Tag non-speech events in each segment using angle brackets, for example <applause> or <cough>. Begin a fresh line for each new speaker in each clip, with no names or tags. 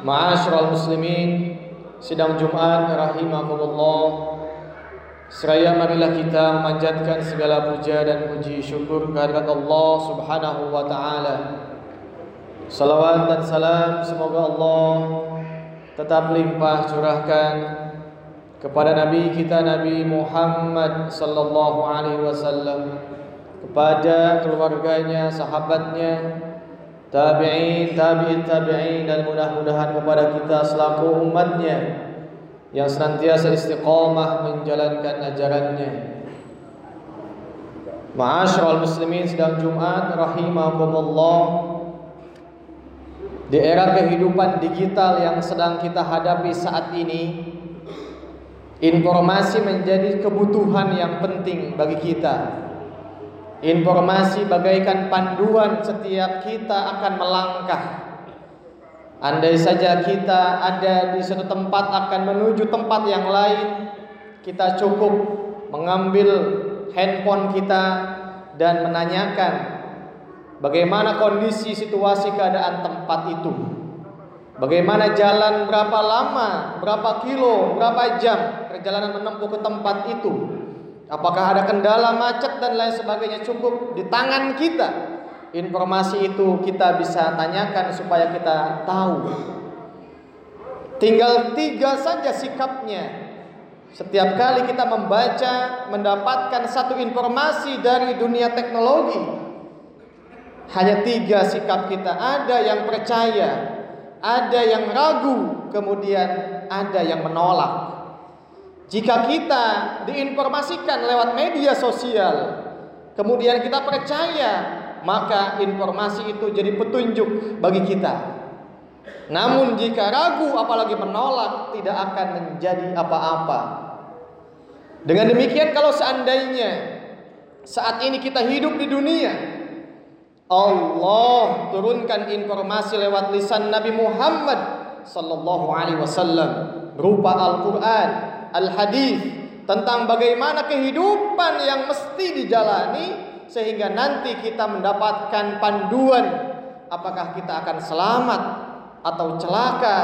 Ma'asyiral muslimin, sidang Jumat rahimakumullah. Seraya marilah kita memanjatkan segala puja dan puji syukur kehadirat Allah Subhanahu wa taala. Salawat dan salam semoga Allah tetap limpah curahkan kepada nabi kita Nabi Muhammad sallallahu alaihi wasallam kepada keluarganya, sahabatnya, tabi'in, tabi'in, tabi'in dan mudah-mudahan kepada kita selaku umatnya yang senantiasa istiqamah menjalankan ajarannya. Ma'asyiral muslimin sedang Jumat rahimakumullah. Di era kehidupan digital yang sedang kita hadapi saat ini, informasi menjadi kebutuhan yang penting bagi kita. Informasi bagaikan panduan setiap kita akan melangkah. Andai saja kita ada di suatu tempat akan menuju tempat yang lain, kita cukup mengambil handphone kita dan menanyakan bagaimana kondisi situasi keadaan tempat itu. Bagaimana jalan berapa lama, berapa kilo, berapa jam perjalanan menempuh ke tempat itu. Apakah ada kendala macet dan lain sebagainya cukup di tangan kita. Informasi itu kita bisa tanyakan supaya kita tahu. Tinggal tiga saja sikapnya. Setiap kali kita membaca, mendapatkan satu informasi dari dunia teknologi, hanya tiga sikap kita. Ada yang percaya, ada yang ragu, kemudian ada yang menolak. Jika kita diinformasikan lewat media sosial, kemudian kita percaya, maka informasi itu jadi petunjuk bagi kita. Namun jika ragu apalagi menolak tidak akan menjadi apa-apa. Dengan demikian kalau seandainya saat ini kita hidup di dunia Allah turunkan informasi lewat lisan Nabi Muhammad sallallahu alaihi wasallam berupa Al-Qur'an al-hadis tentang bagaimana kehidupan yang mesti dijalani sehingga nanti kita mendapatkan panduan apakah kita akan selamat atau celaka.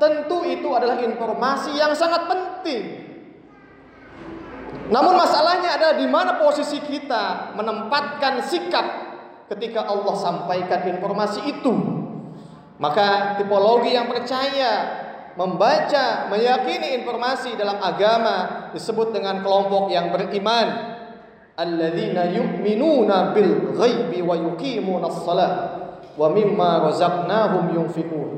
Tentu itu adalah informasi yang sangat penting. Namun masalahnya adalah di mana posisi kita menempatkan sikap ketika Allah sampaikan informasi itu. Maka tipologi yang percaya membaca, meyakini informasi dalam agama disebut dengan kelompok yang beriman. Alladzina yu'minuna bil ghaibi wa yuqimuna shalah wa mimma razaqnahum yunfiqun.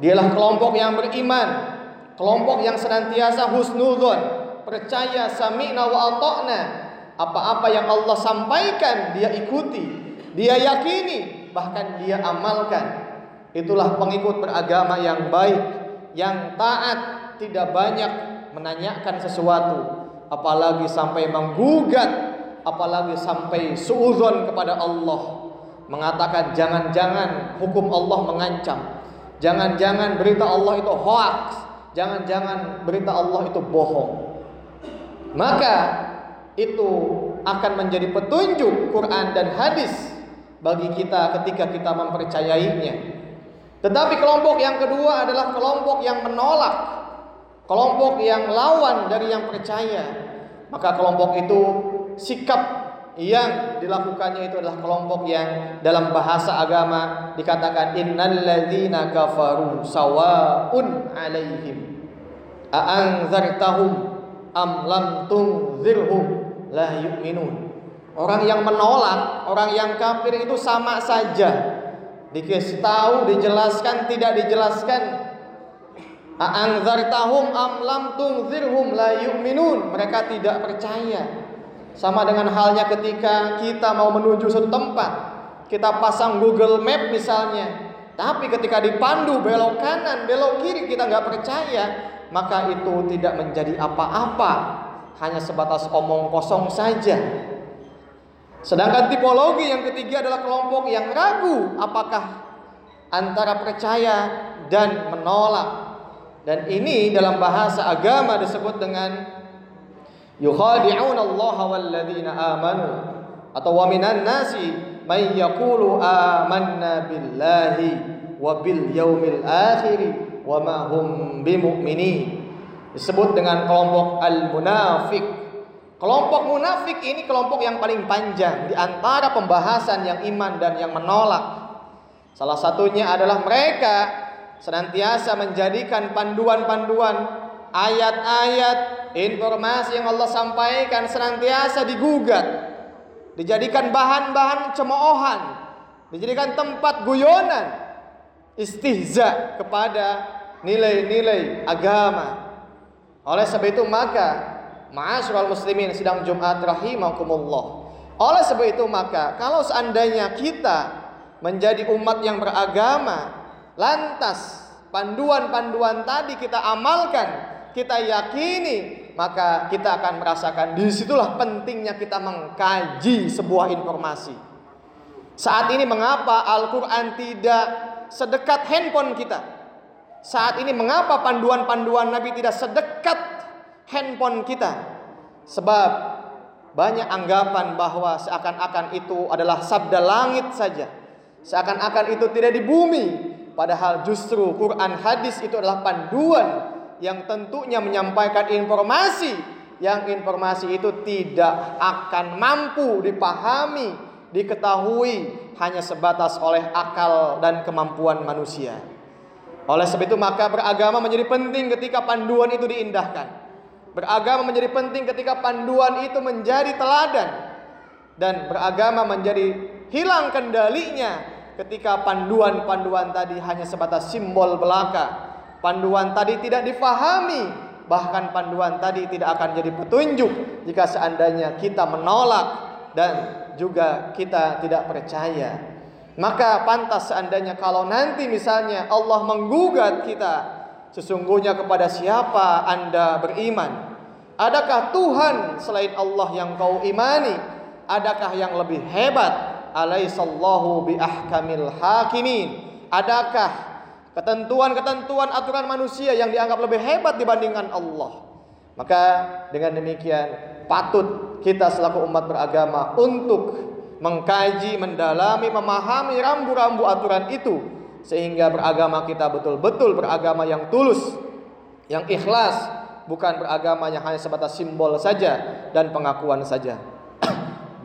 Dialah kelompok yang beriman, kelompok yang senantiasa husnudzon, percaya sami'na wa ata'na. Apa-apa yang Allah sampaikan dia ikuti, dia yakini, bahkan dia amalkan. Itulah pengikut beragama yang baik yang taat tidak banyak menanyakan sesuatu apalagi sampai menggugat apalagi sampai suudzon kepada Allah mengatakan jangan-jangan hukum Allah mengancam. Jangan-jangan berita Allah itu hoax jangan-jangan berita Allah itu bohong. Maka itu akan menjadi petunjuk Quran dan hadis bagi kita ketika kita mempercayainya tetapi kelompok yang kedua adalah kelompok yang menolak, kelompok yang lawan dari yang percaya. Maka kelompok itu sikap yang dilakukannya itu adalah kelompok yang dalam bahasa agama dikatakan innalladzina kafaru sawaun alaihim a'anzartahum am lam tunzirhum la yu'minun. Orang yang menolak, orang yang kafir itu sama saja dikasih tahu, dijelaskan, tidak dijelaskan. A'anzartahum am lam tunzirhum la yu'minun. Mereka tidak percaya. Sama dengan halnya ketika kita mau menuju suatu tempat, kita pasang Google Map misalnya, tapi ketika dipandu belok kanan, belok kiri kita nggak percaya, maka itu tidak menjadi apa-apa, hanya sebatas omong kosong saja. Sedangkan tipologi yang ketiga adalah kelompok yang ragu apakah antara percaya dan menolak. Dan ini dalam bahasa agama disebut dengan yukhadi'un Allah walladzina amanu atau wa minan nasi may yaqulu amanna billahi wa bil yaumil akhir wa ma hum bimu'minin. Disebut dengan kelompok al-munafiq. Kelompok munafik ini kelompok yang paling panjang di antara pembahasan yang iman dan yang menolak. Salah satunya adalah mereka senantiasa menjadikan panduan-panduan ayat-ayat informasi yang Allah sampaikan senantiasa digugat dijadikan bahan-bahan cemoohan dijadikan tempat guyonan istihza kepada nilai-nilai agama oleh sebab itu maka ma'asyiral muslimin sedang Jumat rahimakumullah oleh sebab itu maka kalau seandainya kita menjadi umat yang beragama, lantas panduan-panduan tadi kita amalkan, kita yakini, maka kita akan merasakan di situlah pentingnya kita mengkaji sebuah informasi. Saat ini mengapa Al-Quran tidak sedekat handphone kita? Saat ini mengapa panduan-panduan Nabi tidak sedekat handphone kita? Sebab banyak anggapan bahwa seakan-akan itu adalah sabda langit saja Seakan-akan itu tidak di bumi, padahal justru Quran hadis itu adalah panduan yang tentunya menyampaikan informasi yang informasi itu tidak akan mampu dipahami, diketahui hanya sebatas oleh akal dan kemampuan manusia. Oleh sebab itu maka beragama menjadi penting ketika panduan itu diindahkan. Beragama menjadi penting ketika panduan itu menjadi teladan dan beragama menjadi hilang kendalinya ketika panduan-panduan tadi hanya sebatas simbol belaka. Panduan tadi tidak difahami, bahkan panduan tadi tidak akan jadi petunjuk jika seandainya kita menolak dan juga kita tidak percaya. Maka pantas seandainya kalau nanti misalnya Allah menggugat kita, sesungguhnya kepada siapa Anda beriman? Adakah Tuhan selain Allah yang kau imani? Adakah yang lebih hebat alaisallahu bi ahkamil hakimin. Adakah ketentuan-ketentuan aturan manusia yang dianggap lebih hebat dibandingkan Allah? Maka dengan demikian patut kita selaku umat beragama untuk mengkaji, mendalami, memahami rambu-rambu aturan itu sehingga beragama kita betul-betul beragama yang tulus, yang ikhlas, bukan beragama yang hanya sebatas simbol saja dan pengakuan saja. <clears throat>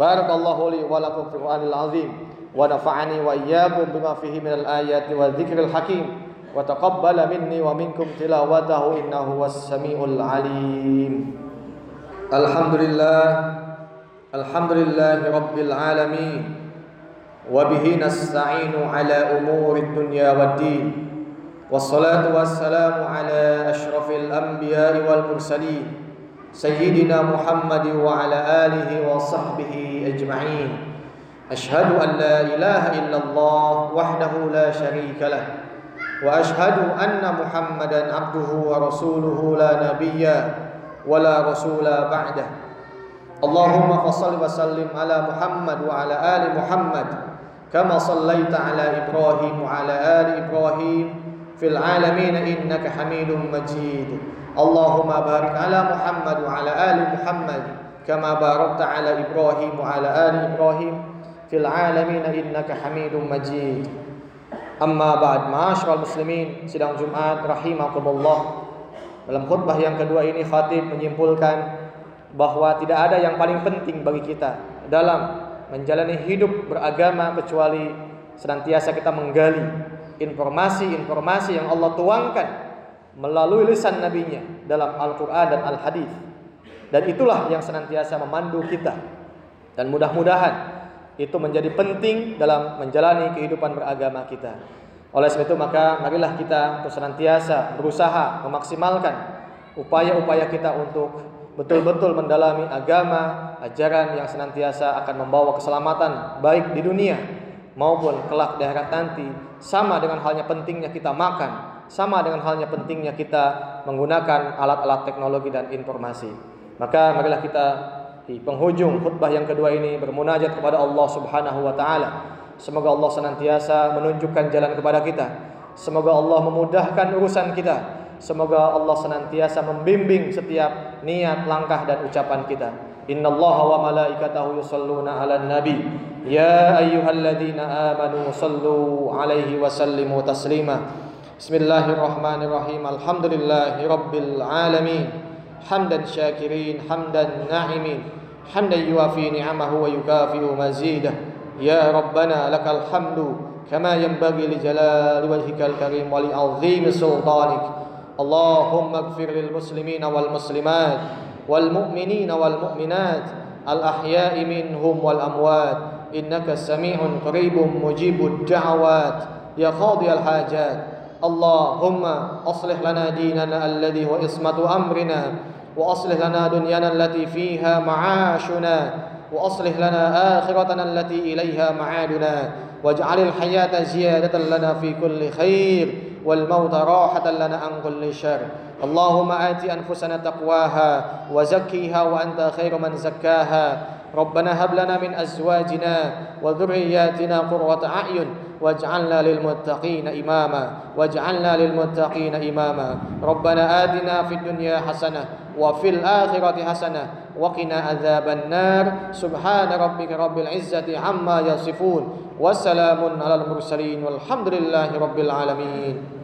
Barakallahu li wa lakum fil Qur'anil azim wa nafa'ani wa iyyakum bima fihi minal ayati wa dzikril hakim wa taqabbala minni wa minkum tilawatahu innahu was-sami'ul alim. Alhamdulillah Alhamdulillahi rabbil alamin bihi nasta'inu ala umurid dunya wad-din والصلاة والسلام على أشرف الأنبياء والمرسلين سيدنا محمد وعلى آله وصحبه أجمعين. أشهد أن لا إله إلا الله وحده لا شريك له وأشهد أن محمدا عبده ورسوله لا نبي ولا رسول بعده. اللهم فصل وسلم على محمد وعلى آل محمد كما صليت على إبراهيم وعلى آل إبراهيم في العالمين إنك حميد مجيد اللهم بارك على محمد وعلى آل محمد كما باركت على إبراهيم وعلى آل إبراهيم في العالمين إنك حميد مجيد أما بعد معاشر المسلمين sidang Jumat rahimakumullah dalam khutbah yang kedua ini khatib menyimpulkan bahwa tidak ada yang paling penting bagi kita dalam menjalani hidup beragama kecuali senantiasa kita menggali informasi-informasi yang Allah tuangkan melalui lisan nabinya dalam Al-Quran dan Al-Hadis. Dan itulah yang senantiasa memandu kita. Dan mudah-mudahan itu menjadi penting dalam menjalani kehidupan beragama kita. Oleh sebab itu maka marilah kita untuk senantiasa berusaha memaksimalkan upaya-upaya kita untuk betul-betul mendalami agama, ajaran yang senantiasa akan membawa keselamatan baik di dunia maupun kelak di akhirat nanti sama dengan halnya pentingnya kita makan sama dengan halnya pentingnya kita menggunakan alat-alat teknologi dan informasi. Maka marilah kita di penghujung khutbah yang kedua ini bermunajat kepada Allah Subhanahu wa taala. Semoga Allah senantiasa menunjukkan jalan kepada kita. Semoga Allah memudahkan urusan kita. Semoga Allah senantiasa membimbing setiap niat, langkah dan ucapan kita. Inna Allah wa malaikatahu yusalluna ala nabi. Ya ayyuhalladzina amanu sallu 'alaihi wa sallimu taslima. Bismillahirrahmanirrahim. Alhamdulillahirabbil alamin. Hamdan syakirin, hamdan na'imin. Hamdan yuafi ni'amahu wa yukafi'u mazidah. Ya Rabbana lakal hamdu kama yanbaghi li jalali wajhikal karim wa li 'azimi sultanik. اللهم اغفر للمسلمين والمسلمات والمؤمنين والمؤمنات الأحياء منهم والأموات إنك سميع قريب مجيب الدعوات يا قاضي الحاجات اللهم أصلح لنا ديننا الذي هو إصمة أمرنا وأصلح لنا دنيانا التي فيها معاشنا وأصلح لنا آخرتنا التي إليها معادنا واجعل الحياة زيادة لنا في كل خير والموت راحة لنا عن كل شر. اللهم آت أنفسنا تقواها وزكيها وأنت خير من زكاها. ربنا هب لنا من أزواجنا وذرياتنا قرة أعين واجعلنا للمتقين إماما. واجعلنا للمتقين إماما. ربنا آتنا في الدنيا حسنة وفي الآخرة حسنة وقنا عذاب النار. سبحان ربك رب العزة عما يصفون وسلام على المرسلين والحمد لله رب العالمين.